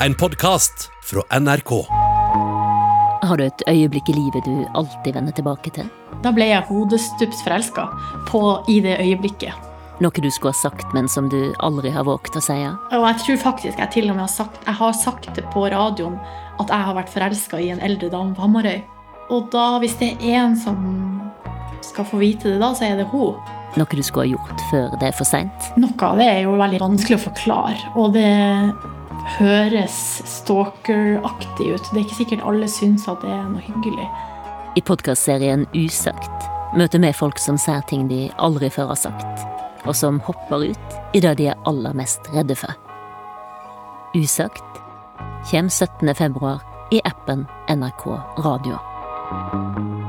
En podkast fra NRK. Har du et øyeblikk i livet du alltid vender tilbake til? Da ble jeg hodestups forelska i det øyeblikket. Noe du skulle ha sagt, men som du aldri har våget å si? Og jeg tror faktisk jeg til og med har sagt, jeg har sagt det på radioen at jeg har vært forelska i en eldre dame på Hamarøy. Og da, hvis det er en som skal få vite det, da, så er det hun. Noe du skulle ha gjort før det er for seint? Noe av det er jo veldig vanskelig å forklare. Og det høres stalkeraktig ut. Det er ikke sikkert alle syns at det er noe hyggelig. I podkastserien Usagt møter vi folk som sier ting de aldri før har sagt, og som hopper ut i det de er aller mest redde for. Usagt kommer 17. februar i appen NRK Radio.